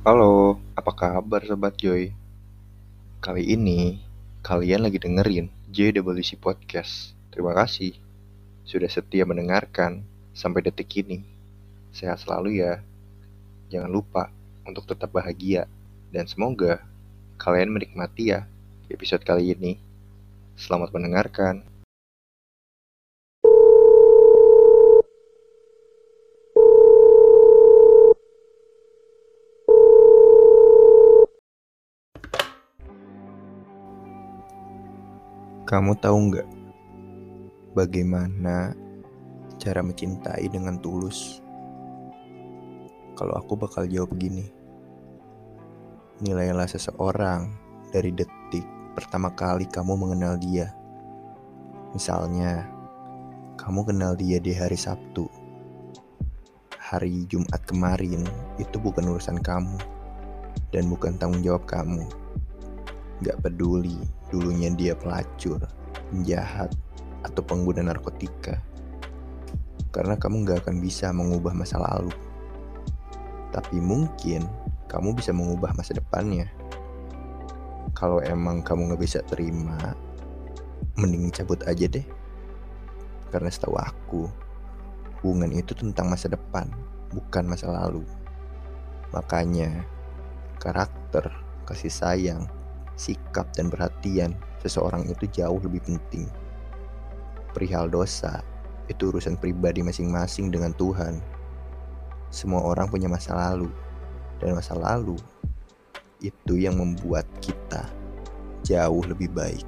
Halo, apa kabar Sobat Joy? Kali ini, kalian lagi dengerin JWC Podcast. Terima kasih sudah setia mendengarkan sampai detik ini. Sehat selalu ya. Jangan lupa untuk tetap bahagia. Dan semoga kalian menikmati ya episode kali ini. Selamat mendengarkan. Kamu tahu nggak bagaimana cara mencintai dengan tulus? Kalau aku bakal jawab begini. Nilailah seseorang dari detik pertama kali kamu mengenal dia. Misalnya, kamu kenal dia di hari Sabtu. Hari Jumat kemarin itu bukan urusan kamu dan bukan tanggung jawab kamu. Gak peduli dulunya dia pelacur, penjahat, atau pengguna narkotika. Karena kamu gak akan bisa mengubah masa lalu. Tapi mungkin kamu bisa mengubah masa depannya. Kalau emang kamu gak bisa terima, mending cabut aja deh. Karena setahu aku, hubungan itu tentang masa depan, bukan masa lalu. Makanya, karakter, kasih sayang, sikap dan perhatian seseorang itu jauh lebih penting. Perihal dosa, itu urusan pribadi masing-masing dengan Tuhan. Semua orang punya masa lalu, dan masa lalu itu yang membuat kita jauh lebih baik.